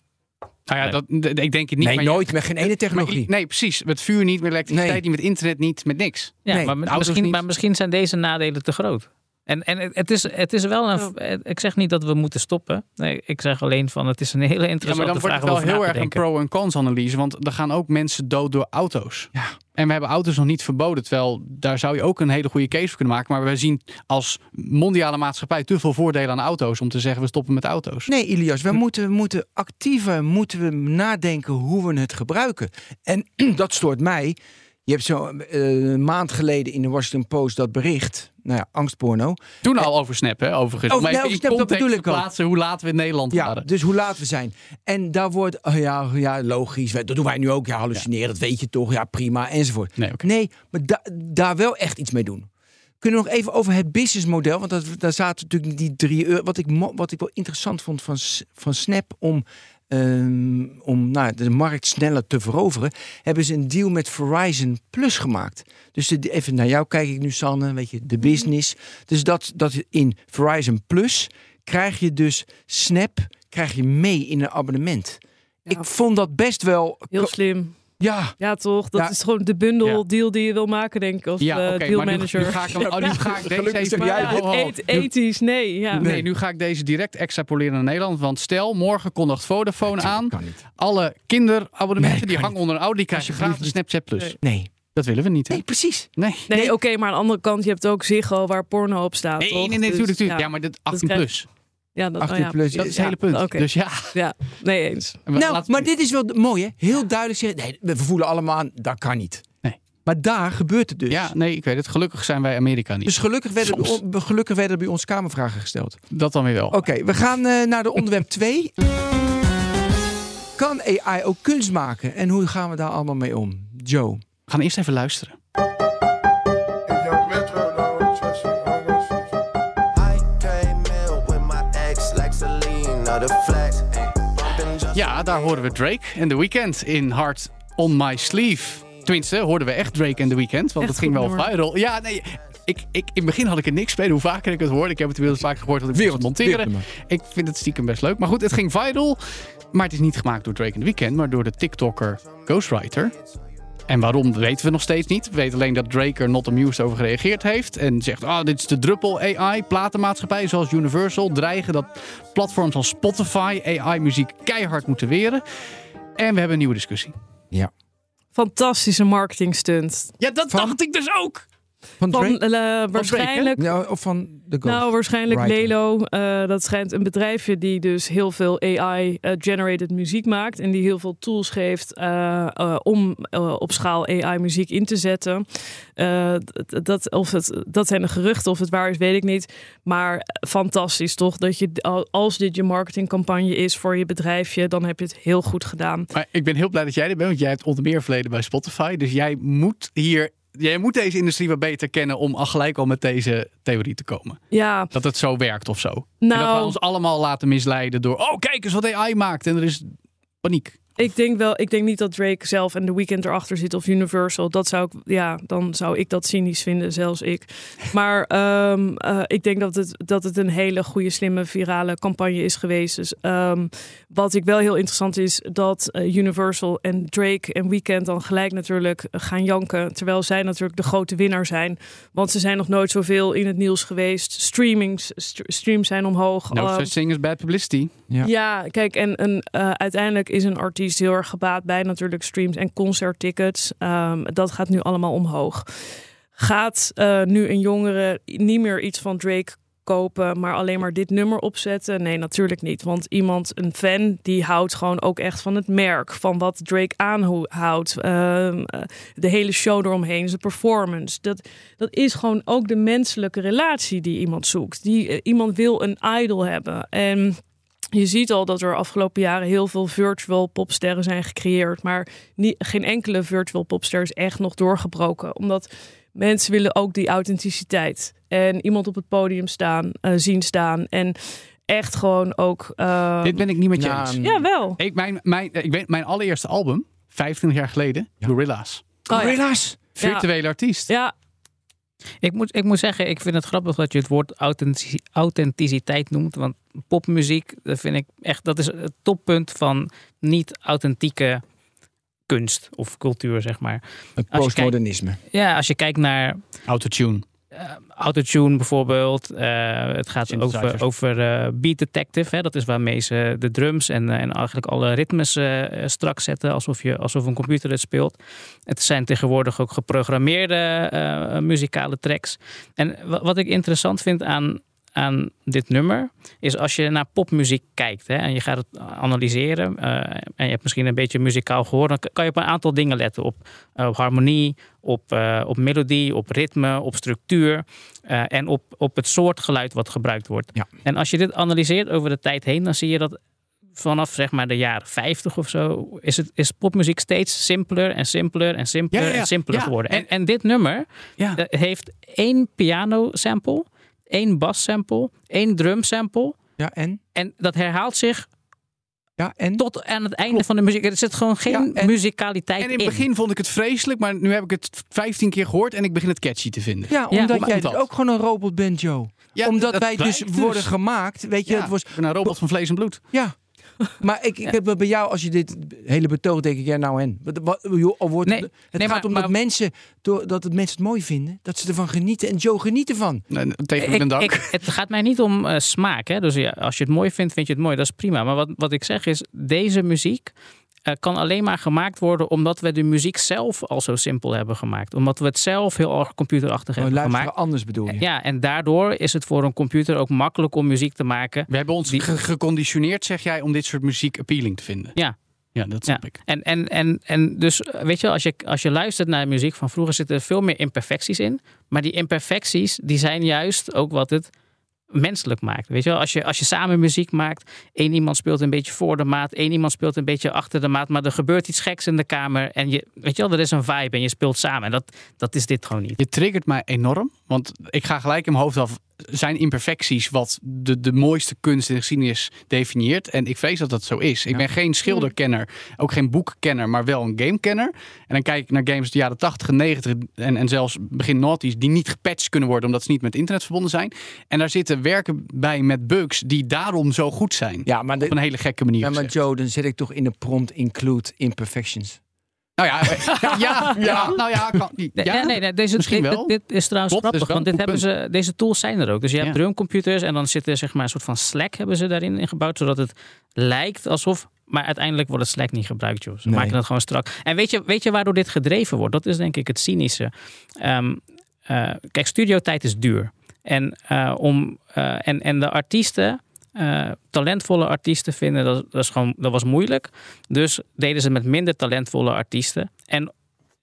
Nou ja, dat, ik denk het niet. Nee, nooit met geen ene technologie. nee, precies. Met vuur niet, met elektriciteit niet, met internet niet, met niks. Ja, nee, maar, misschien, maar misschien zijn deze nadelen te groot. En, en het, is, het is wel een. Ik zeg niet dat we moeten stoppen. Nee, ik zeg alleen van het is een hele interessante ja, maar dan wordt het wel heel erg een pro- en cons-analyse. Want er gaan ook mensen dood door auto's. Ja. En we hebben auto's nog niet verboden. Terwijl daar zou je ook een hele goede case voor kunnen maken. Maar we zien als mondiale maatschappij te veel voordelen aan auto's. Om te zeggen we stoppen met auto's. Nee, Ilias, we moeten, we moeten actiever moeten we nadenken hoe we het gebruiken. En dat stoort mij. Je hebt zo uh, een maand geleden in de Washington Post dat bericht. Nou ja, angstporno. Toen al over Snap, hè, overigens. Over, nee, over Snap, dat bedoel ik plaatsen hoe laat we in Nederland ja, waren. Dus hoe laat we zijn. En daar wordt, oh ja, ja, logisch. Dat doen wij nu ook. Ja, hallucineren, ja. dat weet je toch. Ja, prima, enzovoort. Nee, okay. nee maar da daar wel echt iets mee doen. Kunnen we nog even over het businessmodel? Want dat, daar zaten natuurlijk die drie euro. Wat ik, wat ik wel interessant vond van, van Snap om Um, om nou, de markt sneller te veroveren, hebben ze een deal met Verizon Plus gemaakt. Dus de, even naar jou kijk ik nu, Sanne, weet je, de business. Dus dat, dat in Verizon Plus krijg je dus Snap krijg je mee in een abonnement. Ja. Ik vond dat best wel heel slim. Ja. Ja, toch? Dat Ja. is gewoon de bundel deal die je wil maken, denk ik, als Ja, eh, oké, deal maar nu, ga ik, hem, oh, nu ga ik deze Gelukkig even... jij wel. et- ethisch, nee. Ja. Nee, nu ga ik deze direct extrapoleren naar Nederland. Want stel, morgen kondigt Vodafone aan. Kan niet. Alle kinderabonnementen Nee, die hangen onder een oude, die krijgen gratis Snapchat Plus. Nee. Nee. Dat willen we niet, hè? Nee, precies. Nee. Nee, Nee. oké, maar aan de andere kant, je hebt ook Ziggo waar porno op staat, Nee, toch? nee, nee, Dus, natuurlijk. natuurlijk. ja. Ja, maar dit 18 krijg- plus. Ja, dat, oh 18 ja. plus. Dat is het hele punt. Dus ja. Ja, nee eens. Nou, maar dit is wel mooi, hè? Heel duidelijk zeggen. Nee, we voelen allemaal aan, dat kan niet. Nee. Maar daar gebeurt het dus. Ja, nee, ik weet het. Gelukkig zijn wij Amerika niet. Dus gelukkig werden, er- gelukkig werden er bij ons kamervragen gesteld. Dat dan weer wel. Oké, we gaan eh, naar de onderwerp 2. Kan AI ook kunst maken? En hoe gaan we daar allemaal mee om? Joe. We gaan eerst even luisteren. Ja, daar horen we Drake en The Weeknd in Heart on My Sleeve. Tenminste, hoorden we echt Drake en The Weeknd, want Echt het ging wel nummer. viral. Ja, nee, ik, ik, in het begin had ik er niks mee. Hoe vaker ik het hoorde, ik heb het inmiddels vaak gehoord dat ik het moest monteren. Ik vind het stiekem best leuk. Maar goed, het ging viral. Maar het is niet gemaakt door Drake en The Weeknd, maar door de TikToker Ghostwriter. En waarom weten we nog steeds niet. We weten alleen dat Drake er not amused over gereageerd heeft. En zegt, ah, dit is de druppel AI. Platenmaatschappijen zoals Universal dreigen dat platforms als Spotify AI-muziek keihard moeten weren. En we hebben een nieuwe discussie. Fantastische marketing stunt. Ja, dat Van- dacht ik dus ook. Van Van, eh, waarschijnlijk Ja, of van de Ghost? Nou, waarschijnlijk Writer. Lelo. eh, dat schijnt een bedrijfje die dus heel veel AI-generated muziek maakt. En die heel veel tools geeft eh, eh, om eh, op schaal AI-muziek in te zetten. Eh, dat, of het, dat zijn de geruchten, of het waar is, weet ik niet. Maar fantastisch toch? Dat je, al- als dit je marketingcampagne is voor je bedrijfje, dan heb je het heel goed gedaan. Maar ik ben heel blij dat jij er bent, want jij hebt onder meer verleden bij Spotify. Dus jij moet hier... Jij moet deze industrie wat beter kennen om al gelijk al met deze theorie te komen. Ja, Dat het zo werkt of zo. En dat we nou, ons allemaal laten misleiden door... Oh, kijk eens wat AI maakt. En er is paniek. Ik denk wel, ik denk niet dat Drake zelf en The Weeknd erachter zit of Universal. Dat zou ik, ja, dan zou ik dat cynisch vinden, zelfs ik. Maar ehm, eh, ik denk dat het, dat het een hele goede, slimme, virale campagne is geweest. Dus ehm, wat ik wel heel interessant is, dat eh, Universal en Drake en Weeknd dan gelijk natuurlijk gaan janken. Terwijl zij natuurlijk de grote winnaar zijn. Want ze zijn nog nooit zoveel in het nieuws geweest. Streamings, st- streams zijn omhoog. No Ehm, such thing as bad publicity. Ja. ja, kijk, en een, eh, uiteindelijk is een artiest heel erg gebaat bij natuurlijk streams en concerttickets. Ehm, dat gaat nu allemaal omhoog. Gaat eh, nu een jongere niet meer iets van Drake kopen, maar alleen maar dit nummer opzetten. Nee, natuurlijk niet. Want iemand, een fan, die houdt gewoon ook echt van het merk, van wat Drake aanhoudt, ehm, eh, de hele show eromheen, zijn performance. Dat, dat is gewoon ook de menselijke relatie die iemand zoekt. Die, eh, iemand wil een idol hebben. En je ziet al dat er afgelopen jaren heel veel virtual popsterren zijn gecreëerd. Maar niet, geen enkele virtual popster is echt nog doorgebroken. Omdat mensen willen ook die authenticiteit. En iemand op het podium staan, eh, zien staan. En echt gewoon ook... eh, Dit ben ik niet met je Nou, eens. ja, wel. Ik, mijn, mijn, ik weet, mijn allereerste album, 25 jaar geleden, Gorilla's. Oh, ja. Gorilla's. Virtuele artiest. Ja, Ik moet, ik moet zeggen, ik vind het grappig dat je het woord authentici- authenticiteit noemt. Want popmuziek, dat vind ik echt, dat is het toppunt van niet authentieke kunst of cultuur, zeg maar. Het Als postmodernisme. Ja, als je kijkt naar Autotune. Eh, autotune bijvoorbeeld. eh, het gaat over, over eh, Beat Detective. Hè? Dat is waarmee ze de drums en, en eigenlijk alle ritmes strak zetten. Alsof, je, alsof een computer het speelt. Het zijn tegenwoordig ook geprogrammeerde muzikale tracks. En wa- wat ik interessant vind aan, aan dit nummer... is als je naar popmuziek kijkt hè, en je gaat het analyseren... eh, en je hebt misschien een beetje muzikaal gehoord... dan kan je op een aantal dingen letten. Op, eh, op harmonie, op, eh, op melodie, op ritme, op structuur... en op, op het soort geluid wat gebruikt wordt. Ja. En als je dit analyseert over de tijd heen... dan zie je dat vanaf zeg maar de jaren 50 of zo... is, het, is popmuziek steeds simpeler en simpeler en simpeler Ja, ja, ja. en simpeler geworden. en- En, dit nummer Ja. heeft één piano sample, één bas sample, één drum sample. Ja, en? En dat herhaalt zich Ja, en? tot aan het einde van de muziek. Er zit gewoon geen Ja, en- muzikaliteit En in het begin vond ik het vreselijk, maar nu heb ik het 15 keer gehoord en ik begin het catchy te vinden. Ja, Ja, omdat maar jij dus ook gewoon een robot bent, Joe. Ja, omdat dat wij dus blijkt dus. worden gemaakt. Weet je, Ja, het was. een robot van vlees en bloed. Ja. Maar ik, ik heb bij jou, als je dit hele betoog, denk ik, ja, nou en. Wat, wat, joh, al wordt, Nee, het nee, gaat maar- om dat mensen, door, dat het mensen het mooi vinden, dat ze ervan genieten. En Joe geniet ervan. Nee, Tegen mijn dak. ik, het gaat mij niet om eh, smaak. Hè? Dus ja, als je het mooi vindt, vind je het mooi. Dat is prima. Maar wat, wat ik zeg is, deze muziek kan alleen maar gemaakt worden omdat we de muziek zelf al zo simpel hebben gemaakt. Omdat we het zelf heel erg computerachtig We hebben luisteren gemaakt. anders bedoel je. Ja, en daardoor is het voor een computer ook makkelijk om muziek te maken. We hebben ons Die- ge- geconditioneerd, zeg jij, om dit soort muziek appealing te vinden. Ja. Ja, dat snap Ja. ik. En, en, en, en dus, eh, weet je, als je, als je luistert naar muziek van vroeger, zitten er veel meer imperfecties in. Maar die imperfecties, die zijn juist ook wat het menselijk maakt. Weet je wel, als je, als je samen muziek maakt, één iemand speelt een beetje voor de maat, één iemand speelt een beetje achter de maat, maar er gebeurt iets geks in de kamer en je, weet je wel, er is een vibe en je speelt samen. En dat, dat is dit gewoon niet. Je triggert mij enorm, want ik ga gelijk in mijn hoofd af. Zijn imperfecties wat de, de mooiste kunst in de geschiedenis definieert? En ik vrees dat dat zo is. Ik ben geen schilderkenner, ook geen boekkenner, maar wel een gamekenner. En dan kijk ik naar games uit de jaren 80 en 90 en, en zelfs begin noughties die niet gepatcht kunnen worden omdat ze niet met internet verbonden zijn. En daar zitten werken bij met bugs die daarom zo goed zijn. Ja, maar, Op een hele gekke manier. ja, maar gezegd. Joe, dan zet ik toch in de prompt include imperfections. Nou ja, ja, ja, nou ja, kan, ja. nee, nee, deze, Misschien dit, wel. Dit, dit is trouwens Klopt, grappig, want dit hebben ze, deze tools zijn er ook. Dus je hebt drumcomputers en dan zit er zeg maar een soort van Slack hebben ze daarin ingebouwd, zodat het lijkt alsof, maar uiteindelijk wordt het Slack niet gebruikt, joh. Ze Nee. maken het gewoon strak. En weet je, weet je waardoor dit gedreven wordt? Dat is denk ik het cynische. Ehm, eh, kijk, studiotijd is duur. En, eh, om, eh, en, en de artiesten, eh, talentvolle artiesten vinden, dat, dat, is gewoon, dat was moeilijk. Dus deden ze met minder talentvolle artiesten. En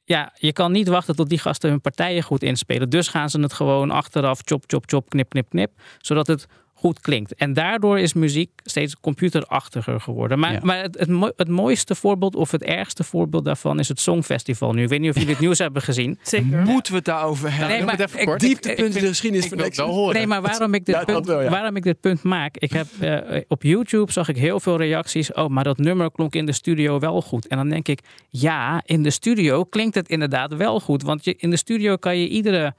ja, je kan niet wachten tot die gasten hun partijen goed inspelen. Dus gaan ze het gewoon achteraf chop, chop, chop, knip, knip, knip. Zodat het goed klinkt. En daardoor is muziek steeds computerachtiger geworden. Maar, Ja. maar het, het, het mooiste voorbeeld of het ergste voorbeeld daarvan is het Songfestival nu. Ik weet niet of jullie het nieuws hebben gezien. zeker. Moeten we het daarover hebben? Nee, maar het even ik- kort. Dieptepunt in de geschiedenis van Nexus. Nee, maar waarom ik dit, punt, wel, ja. waarom ik dit punt maak. Ik heb eh, op YouTube zag ik heel veel reacties. Oh, maar dat nummer klonk in de studio wel goed. En dan denk ik, ja, in de studio klinkt het inderdaad wel goed. Want je, in de studio kan je iedere,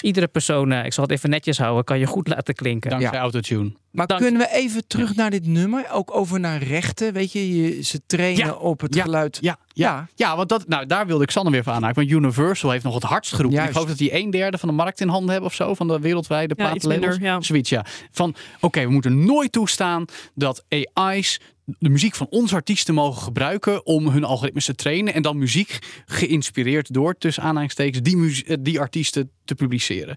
iedere persoon, eh, ik zal het even netjes houden, kan je goed laten klinken. Dankzij Ja. autotune. Maar Dank- kunnen we even terug naar dit nummer? Ook over naar rechten. Weet je, je ze trainen Ja. op het Ja. geluid. Ja, ja. Ja. ja. want dat, nou, daar wilde ik Sanne weer van aanhaken. Want Universal heeft nog het hardst geroepen. Juist. Ik geloof dat die een derde van de markt in handen hebben of zo. Van de wereldwijde Ja, minder, ja. Zoiets, ja. Van, oké, we moeten nooit toestaan dat AI's de muziek van onze artiesten mogen gebruiken om hun algoritmes te trainen. En dan muziek geïnspireerd door, tussen aanhalingstekens, die, eh, die artiesten te publiceren.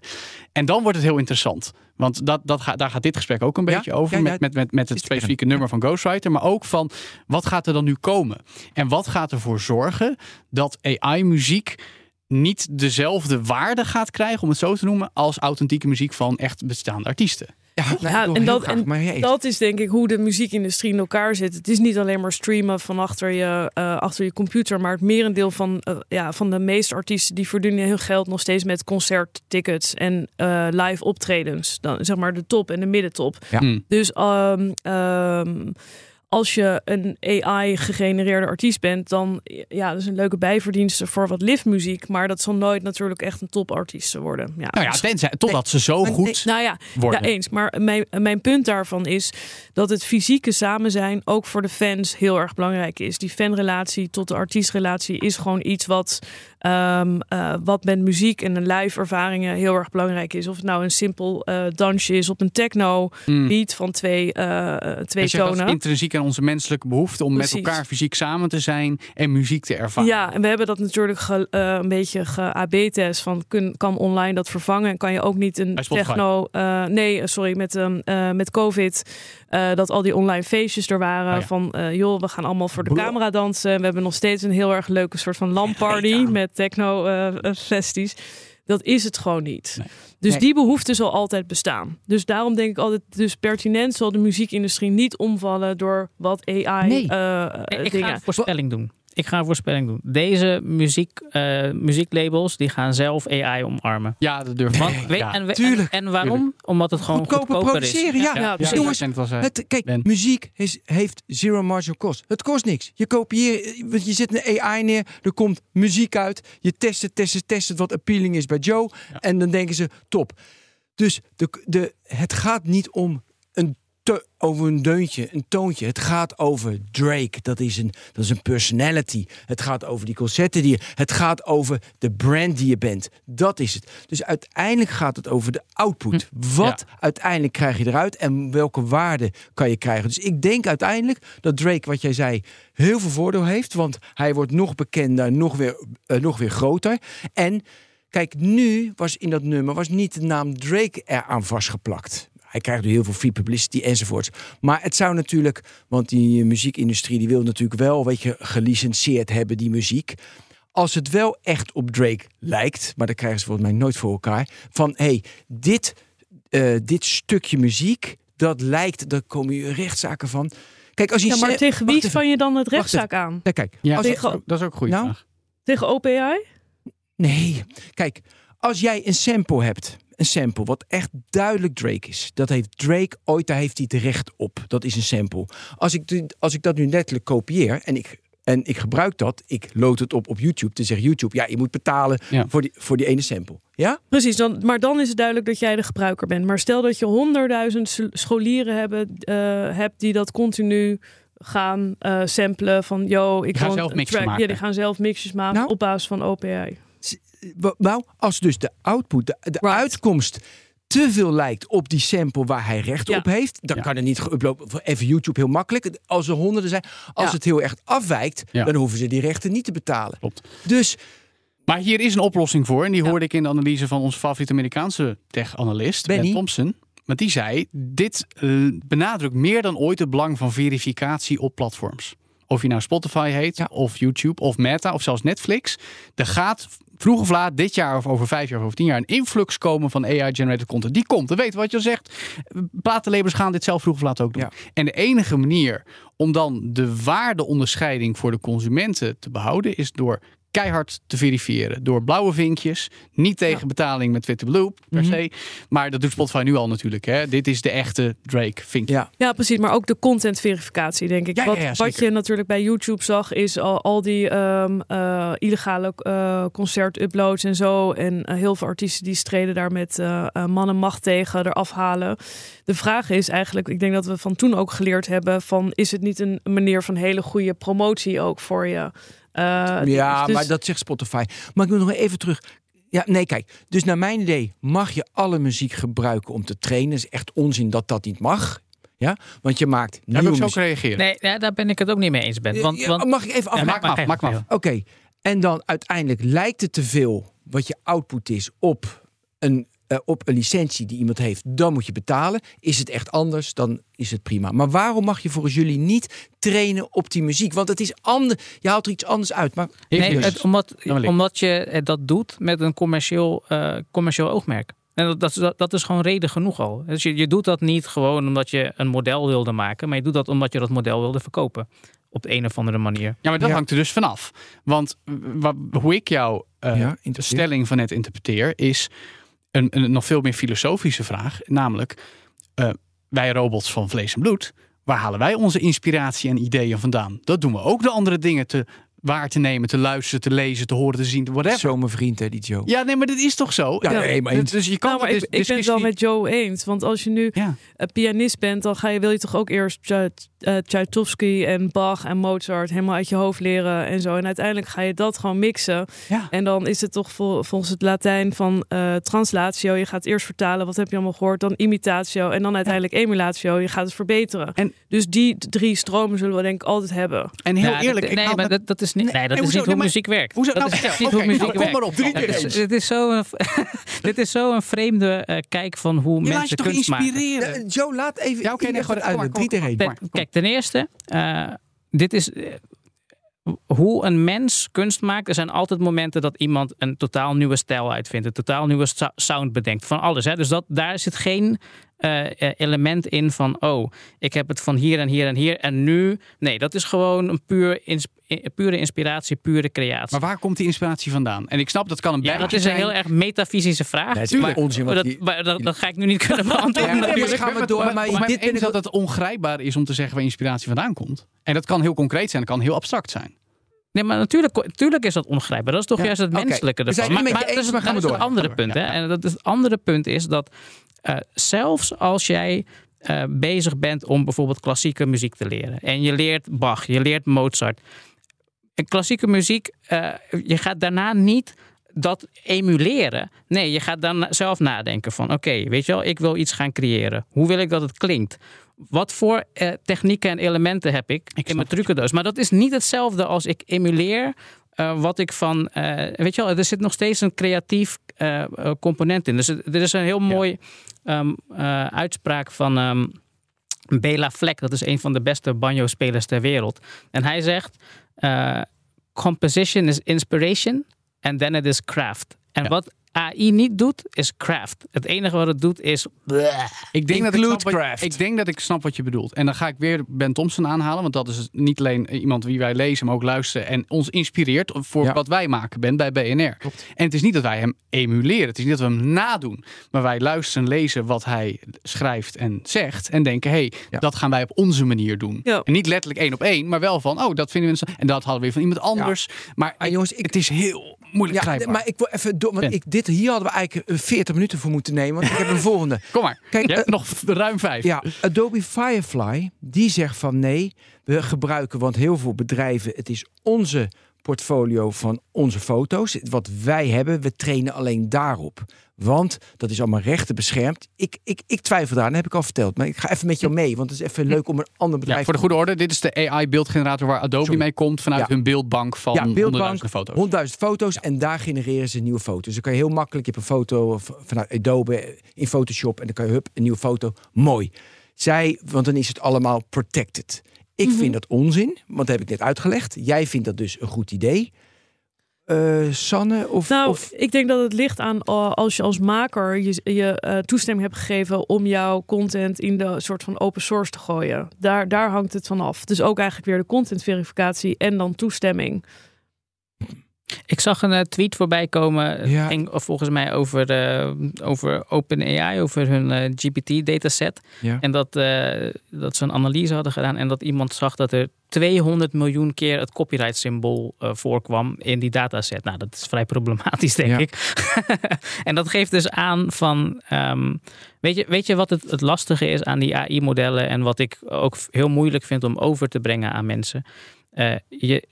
En dan wordt het heel interessant. Want dat, dat daar gaat dit gesprek ook een Ja, beetje over. ja, ja, met, met, met, met het specifieke nummer van Ghostwriter. Maar ook van wat gaat er dan nu komen? En wat gaat ervoor zorgen dat AI-muziek niet dezelfde waarde gaat krijgen, om het zo te noemen, als authentieke muziek van echt bestaande artiesten? Ja, en heel dat, graag, en maar jij- dat is denk ik hoe de muziekindustrie in elkaar zit. Het is niet alleen maar streamen van achter je, eh, achter je computer, maar het merendeel van, eh, ja, van de meeste artiesten die verdienen hun geld nog steeds met concerttickets en eh, live optredens. Dan zeg maar de top en de middentop. Ja. Hmm. Dus ehm, ehm, als je een AI-gegenereerde artiest bent, dan ja, dat is een leuke bijverdienste voor wat liftmuziek. Maar dat zal nooit natuurlijk echt een topartiest worden. Ja, Nou ja, tenzij, totdat ze zo goed nee, nou ja, worden. ja, eens. Maar mijn, mijn punt daarvan is dat het fysieke samen zijn ook voor de fans heel erg belangrijk is. Die fanrelatie tot de artiestrelatie is gewoon iets wat, ehm, eh, wat met muziek en de live ervaringen heel erg belangrijk is. Of het nou een simpel eh, dansje is op een techno Hmm. beat van twee, eh, eh, twee tonen. intrinsiek onze menselijke behoefte om Precies. met elkaar fysiek samen te zijn en muziek te ervaren. Ja, en we hebben dat natuurlijk ge- eh, een beetje ge-AB-test van kun, kan online dat vervangen en kan je ook niet een techno. eh, nee, sorry, met, eh, met COVID. dat al die online feestjes er waren. Oh ja. Van joh, we gaan allemaal voor de camera dansen. We hebben nog steeds een heel erg leuke soort van lamparty met techno festies. Dat is het gewoon niet. Nee. Dus Nee. die behoefte zal altijd bestaan. Dus daarom denk ik altijd, dus pertinent zal de muziekindustrie niet omvallen door wat AI Nee. eh, Ik ga een voorspelling doen. Ik ga een voorspelling doen. Deze muziek, eh, muzieklabels die gaan zelf AI omarmen. Ja, dat durf ik. Want, weet- ja. en, we- tuurlijk. en, en waarom? Omdat het gewoon Goedkoper goedkoper, is. produceren, ja. Ja, Ja, zoals Jongens. Het, kijk, Ben. muziek is, heeft zero marginal cost. Het kost niks. Je kopieert, want je zet een AI neer, er komt muziek uit. Je test het, test het, test het wat appealing is bij Joe. En dan denken ze, top. Dus de, de, het gaat niet om een te, over een deuntje, een toontje. Het gaat over Drake. Dat is, een, dat is een personality. Het gaat over die concerten die je... Het gaat over de brand die je bent. Dat is het. Dus uiteindelijk gaat het over de output. Wat uiteindelijk krijg je eruit en welke waarde kan je krijgen. Dus ik denk uiteindelijk dat Drake, wat jij zei, heel veel voordeel heeft. Want hij wordt nog bekender, nog weer, eh, nog weer groter. En kijk, nu was in dat nummer was niet de naam Drake eraan vastgeplakt. Hij krijgt nu heel veel free publicity enzovoorts. Maar het zou natuurlijk, want die muziekindustrie die wil natuurlijk wel, weet je, gelicenseerd hebben die muziek. Als het wel echt op Drake lijkt, maar dat krijgen ze volgens mij nooit voor elkaar. Van hé, hey, dit, eh, dit stukje muziek, dat lijkt, daar komen je rechtszaken van. Kijk, als je Ja, maar tegen wie van je dan het rechtszaak aan? Ja, kijk, Ja, als dat, je- is ook, dat is ook een goede Nou? vraag. Tegen OpenAI? Nee, kijk, als jij een sample hebt, een sample wat echt duidelijk Drake is, dat heeft Drake ooit, daar heeft hij het recht op. Dat is een sample. Als ik, als ik dat nu letterlijk kopieer en ik, en ik gebruik dat, ik load het op op YouTube, dan zegt YouTube, ja, je moet betalen Ja. voor, die, voor die ene sample. Ja? Precies, dan, maar dan is het duidelijk dat jij de gebruiker bent. Maar stel dat je honderdduizend scholieren hebben, eh, hebt die dat continu gaan eh samplen van yo, ik wil zelf mixen maken. Ja, die gaan zelf mixjes maken Nou. op basis van OpenAI. Nou, als dus de output, de, de Right. uitkomst te veel lijkt op die sample waar hij recht Ja. op heeft, dan Ja. kan er niet geüpload voor even YouTube heel makkelijk. Als er honderden zijn, als Ja. het heel erg afwijkt, Ja. dan hoeven ze die rechten niet te betalen. Klopt. Dus Maar hier is een oplossing voor. En die Ja. hoorde ik in de analyse van onze favoriete Amerikaanse tech-analyst, Ben Benny. Thompson. Want die zei, dit eh, benadrukt meer dan ooit het belang van verificatie op platforms. Of je nou Spotify heet, Ja. of YouTube, of Meta, of zelfs Netflix. Er gaat vroeg of laat, dit jaar of over vijf jaar of over tien jaar, een influx komen van AI-generated content. Die komt. We weten wat je al zegt. Platenlabels gaan dit zelf vroeg of laat ook doen. Ja. En de enige manier om dan de waardeonderscheiding voor de consumenten te behouden, is door keihard te verifiëren. Door blauwe vinkjes, niet tegen betaling met witte bloep per Mhm. se. Maar dat doet Spotify nu al natuurlijk. Hè. Dit is de echte Drake vinkje. ja, Ja, precies. Maar ook de contentverificatie, denk ik. Ja, wat, ja, wat je natuurlijk bij YouTube zag, is al, al die ehm, eh, illegale eh concert-uploads en zo. En eh, heel veel artiesten die streden daar met eh eh, man en macht tegen, eraf halen. De vraag is eigenlijk, ik denk dat we van toen ook geleerd hebben, van is het niet een manier van hele goede promotie ook voor je? Eh, ja dus- maar dat zegt Spotify. Maar ik wil nog even terug. Ja, nee, kijk. Dus naar mijn idee mag je alle muziek gebruiken om te trainen. Het is echt onzin dat dat niet mag. Ja? Want je maakt Daar nieuwe wil ik zo reageren. Nee, ja, daar ben ik het ook niet mee eens, Ben. Want, Ja, want, mag ik even Ja, afmaken? maak maar af, maak af. Oké, en dan uiteindelijk lijkt het te veel wat je output is op een, eh, op een licentie die iemand heeft. Dan moet je betalen. Is het echt anders, dan is het prima. Maar waarom mag je volgens jullie niet trainen op die muziek? Want het is anders. Je haalt er iets anders uit. Maar Nee, Dus- het, omdat, wil ik. omdat je dat doet met een commercieel, eh, commercieel oogmerk. En dat, dat, is- dat is gewoon reden genoeg al. Dus je, je doet dat niet gewoon omdat je een model wilde maken, maar je doet dat omdat je dat model wilde verkopen. Op de een of andere manier. Ja, maar dat Ja. hangt er dus vanaf. Want wa- hoe ik jouw eh, Ja, stelling van net interpreteer, is een, een nog veel meer filosofische vraag. Namelijk, eh, wij robots van vlees en bloed, waar halen wij onze inspiratie en ideeën vandaan? Dat doen we ook de andere dingen te waar te nemen, te luisteren, te lezen, te horen, te zien, whatever. zo mijn vriend, hè, die Joe. Ja, nee, maar dit is toch zo? Ja, nee, maar eens. dus je kan Nou, maar ik, dis- ik ben het wel met Joe eens. Want als je nu Ja. een pianist bent, dan ga je, wil je toch ook eerst eh, Tchaikovsky en Bach en Mozart helemaal uit je hoofd leren en zo. En uiteindelijk ga je dat gewoon mixen. Ja. En dan is het toch vol- volgens het Latijn van eh, translatio. Je gaat eerst vertalen, wat heb je allemaal gehoord? Dan imitatio en dan uiteindelijk emulatio. Je gaat het verbeteren. En- dus die drie stromen zullen we denk ik altijd hebben. En heel Ja, eerlijk, dat- ik nee, maar dat- dat, dat is niet, nee, dat is hoezo? niet hoe Nee, maar- muziek werkt. Hoezo? Dat Nou, is echt hoe muziek nou, kom werkt. maar op, drie Ja, keer dit is- eens. Dit is zo een, dit is zo een vreemde eh, kijk van hoe je laat je mensen toch kunst maken. inspireren? Eh, Joe, laat even. Ja, oké, nee, gewoon- uit. Drie tegen één. Kijk, ten eerste, eh, dit is eh, hoe een mens kunst maakt. Er zijn altijd momenten dat iemand een totaal nieuwe stijl uitvindt, een totaal nieuwe sound bedenkt van alles. Hè? Dus dat, daar zit geen element in van, oh, ik heb het van hier en hier en hier en nu. Nee, dat is gewoon een puur ins- eh, pure inspiratie, pure creatie. Maar waar komt die inspiratie vandaan? En ik snap dat kan een ja, dat is een heel erg metafysische vraag. Nee, het is maar, onzin wat dat, die- maar dat, dat ga ik nu niet kunnen beantwoorden. Ja, maar natuurlijk. gaan we door. Maar, Maar, dit is ik dat het ongrijpbaar is om te zeggen waar inspiratie vandaan komt. En dat kan heel concreet zijn, dat kan heel abstract zijn. Nee, maar natuurlijk, natuurlijk is dat ongrijpbaar. Dat is toch Ja, juist het menselijke We zijn ervan. het Maar, met je maar eens, dat is, maar gaan we dat is door. het andere punt. Hè? En dat is, het andere punt is dat eh, zelfs als jij eh, bezig bent om bijvoorbeeld klassieke muziek te leren. En je leert Bach, je leert Mozart. En klassieke muziek, eh, je gaat daarna niet dat emuleren. Nee, je gaat dan zelf nadenken van oké, weet je wel, ik wil iets gaan creëren. Hoe wil ik dat het klinkt? Wat voor technieken en elementen heb ik, snap in mijn trucendoos? Maar dat is niet hetzelfde als ik emuleer eh, wat ik van, eh, weet je wel, er zit nog steeds een creatief eh, component in. Dus er is een heel mooi ehm, eh, uitspraak van ehm, Bela Fleck. Dat is een van de beste banjo-spelers ter wereld. En hij zegt, composition is inspiration and then it is craft. En Ja. wat AI niet doet, is craft. Het enige wat het doet is... Ik denk, dat ik, Include snap wat, craft. ik denk dat ik snap wat je bedoelt. En dan ga ik weer Ben Thompson aanhalen. Want dat is niet alleen iemand wie wij lezen, maar ook luisteren. En ons inspireert voor Ja. wat wij maken Ben bij BNR. En het is niet dat wij hem emuleren. Het is niet dat we hem nadoen. Maar wij luisteren, lezen wat hij schrijft en zegt. En denken, hé, hey, Ja. dat gaan wij op onze manier doen. Ja. En niet letterlijk één op één. Maar wel van, oh, dat vinden we... En dat hadden we weer van iemand anders. Maar Ah, jongens, ik- het is heel moeilijk Ja, maar ik wil even door. Want ik, dit hier hadden we eigenlijk eh, 40 minuten voor moeten nemen. Want ik heb een volgende. Kom maar. Kijk, je hebt eh, nog ruim vijf. Ja, Adobe Firefly, die zegt van nee, we gebruiken, want heel veel bedrijven, het is onze portfolio van onze foto's, wat wij hebben, we trainen alleen daarop. Want dat is allemaal rechten beschermd. Ik, ik, ik twijfel daar, dat heb ik al verteld. Maar ik ga even met jou mee, want het is even leuk om een ander bedrijf Ja, voor de goede orde, dit is de AI-beeldgenerator waar Adobe Sorry. mee komt vanuit Ja. hun beeldbank van ja, beeldbank, honderdduizenden foto's. 100.000 foto's en daar genereren ze nieuwe foto's. Dus dan kan je heel makkelijk, je hebt een foto vanuit Adobe in Photoshop en dan kan je hup, een nieuwe foto. Mooi. Zij, want dan is het allemaal protected. Ik vind dat onzin, want dat heb ik net uitgelegd. Jij vindt dat dus een goed idee. Eh, Sanne of, Nou, of ik denk dat het ligt aan uh, als je als maker je, je uh, toestemming hebt gegeven om jouw content in de soort van open source te gooien. Daar, daar hangt het van af. Dus ook eigenlijk weer de contentverificatie en dan toestemming. Ik zag een uh, tweet voorbij komen. Ja. ging volgens mij over, uh, over OpenAI, over hun uh, GPT-dataset. Ja. En dat, uh, dat ze een analyse hadden gedaan. En dat iemand zag dat er 200 miljoen keer het copyright-symbool uh, voorkwam in die dataset. Nou, dat is vrij problematisch, denk Ja. ik. en dat geeft dus aan van. Um, weet, je, weet je wat het, het lastige is aan die AI-modellen? En wat ik ook heel moeilijk vind om over te brengen aan mensen. Je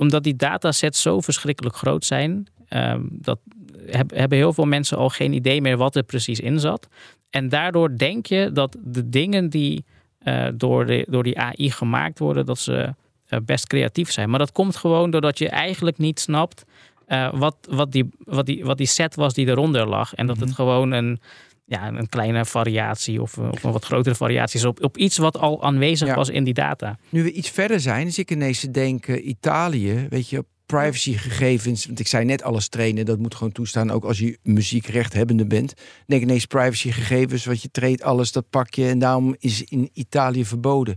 omdat die datasets zo verschrikkelijk groot zijn, um, dat heb, hebben heel veel mensen al geen idee meer wat er precies in zat. En daardoor denk je dat de dingen die eh, door, de, door die AI gemaakt worden, dat ze eh, best creatief zijn. Maar dat komt gewoon doordat je eigenlijk niet snapt eh, wat, wat, die, wat, die, wat die set was die eronder lag. En dat het gewoon een, ja, een kleine variatie of, of een wat grotere variatie is op, op iets wat al aanwezig Ja. was in die data. Nu we iets verder zijn, dus ik ineens te denken, Italië, weet je, privacygegevens. Want ik zei net alles trainen, dat moet gewoon toestaan, ook als je muziekrechthebbende bent. Denk ineens privacygegevens, wat je treedt, alles, dat pak je. En daarom is in Italië verboden.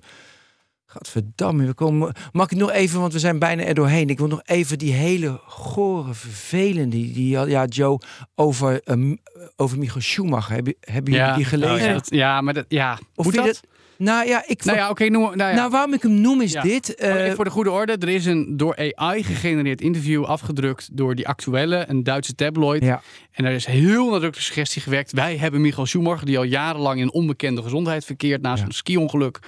Gadverdamme, we komen. Mag ik nog even, want we zijn bijna er doorheen. Ik wil nog even die hele gore, vervelende, die, ja, Joe, over, um, over Michael Schumacher. Hebben, hebben jullie die gelezen? Oh, ja, maar dat, ja. Of Moet dat? Nou ja, ik. Nou ja, oké. noem- nou ja. nou, waarom ik hem noem is Ja. dit. eh, Oh, voor de goede orde, er is een door AI gegenereerd interview afgedrukt door die actuele, een Duitse tabloid. Ja. En er is heel nadrukkelijk de suggestie gewerkt. Wij hebben Michael Schumacher, die al jarenlang in onbekende gezondheid verkeert na zijn ski-ongeluk.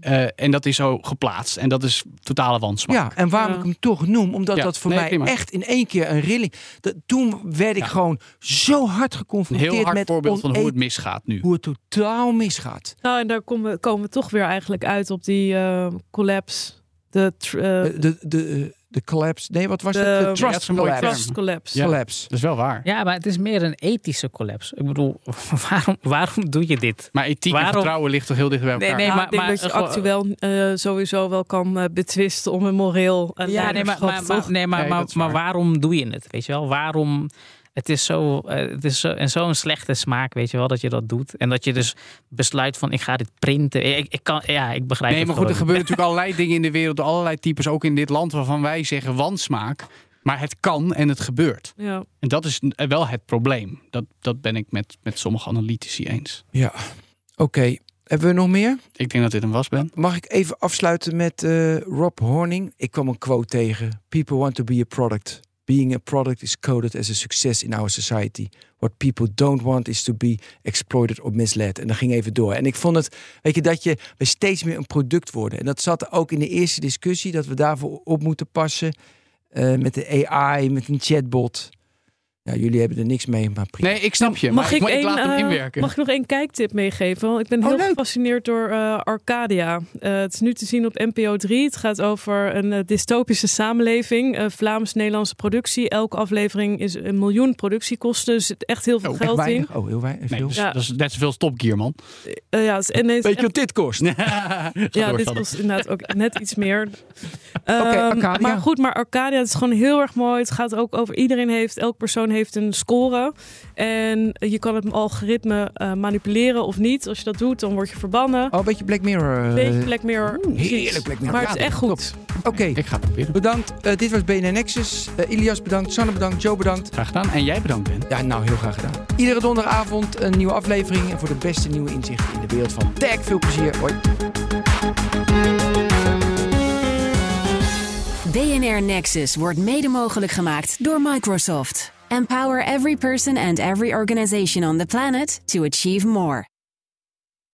Eh, en dat is zo geplaatst. En dat is totale wansmaak. Ja, en waarom Ja. ik hem toch noem, omdat Ja, dat voor nee, mij prima. echt in één keer een rilling. Dat, toen werd ik Ja. gewoon zo hard Een geconfronteerd heel hard met voorbeeld van hoe het misgaat nu. hoe het totaal misgaat. Nou, en daar komen we, komen we toch weer eigenlijk uit op die eh, collapse. De, tr- eh, Eh, de, de, de collapse. Nee, wat was De- het? Ja, De dat trust is een mooie collapse. trust collapse. Ja. collapse. Dat is wel waar. Ja, maar het is meer een ethische collapse. Ik bedoel, waarom, waarom doe je dit? Maar ethiek en vertrouwen ligt toch heel dicht bij elkaar. Nee, nee, Nou, maar- ik denk maar- dat je actueel eh, sowieso wel kan eh, betwisten om een moreel en Ja, nee, maar, maar, maar, nee, maar, Nee, maar, maar waar. waarom doe je het? Weet je wel, waarom? Het is zo, eh, het is zo, en zo'n slechte smaak, weet je wel, dat je dat doet. En dat je dus besluit van, ik ga dit printen. Ik, ik kan, ja, ik begrijp Nee, het maar goed, er gebeuren natuurlijk allerlei dingen in de wereld. Allerlei types, ook in dit land, waarvan wij zeggen wansmaak. Maar het kan en het gebeurt. Ja. En dat is wel het probleem. Dat, dat ben ik met, met sommige analytici eens. Ja. Oké. Hebben we nog meer? Ik denk dat dit een was, Ben. Mag ik even afsluiten met eh, Rob Horning? Ik kwam een quote tegen. People want to be a product. Being a product is coded as a success in our society. What people don't want is to be exploited or misled. En dat ging even door. En ik vond het, weet je, dat je we steeds meer een product worden. En dat zat ook in de eerste discussie, dat we daarvoor op moeten passen. eh, met de AI, met een chatbot. Ja, jullie hebben er niks mee, maar prima. Nee, ik snap je. Mag maar ik, ik, ik één, laat hem eh, inwerken. mag ik nog één kijktip meegeven? Want ik ben Oh, heel leuk. gefascineerd door eh, Arcadia. Eh, het is nu te zien op NPO 3. Het gaat over een dystopische samenleving. Eh, Vlaams-Nederlandse productie. Elke aflevering is een miljoen productiekosten. Dus zit echt heel veel Oh, Echt geld in. Oh, heel weinig. Nee, veel. dus, Ja. Dat is net zoveel als Top Gear, man. Eh, ja, is- en is Weet je wat dit kost? Ja, door, dit was inderdaad ook net iets meer. Arcadia. Maar goed, maar Arcadia het is gewoon heel erg mooi. Het gaat ook over iedereen heeft, elke persoon heeft een score. En je kan het algoritme eh, manipuleren of niet. Als je dat doet, dan word je verbannen. Oh, een beetje Black Mirror. eh, Beetje Black Mirror. precies. heerlijk Black Mirror. Maar het is echt goed. Oké, Ik ga het proberen. bedankt. Eh, dit was BNN Nexus. Ilias bedankt, Sanne bedankt, Joe bedankt. Graag gedaan. En jij bedankt, Ben. Ja, nou, heel graag gedaan. Iedere donderdagavond een nieuwe aflevering. En voor de beste nieuwe inzichten in de wereld van tech. Veel plezier. Hoi. BNR Nexus wordt mede mogelijk gemaakt door Microsoft. Empower every person and every organization on the planet to achieve more.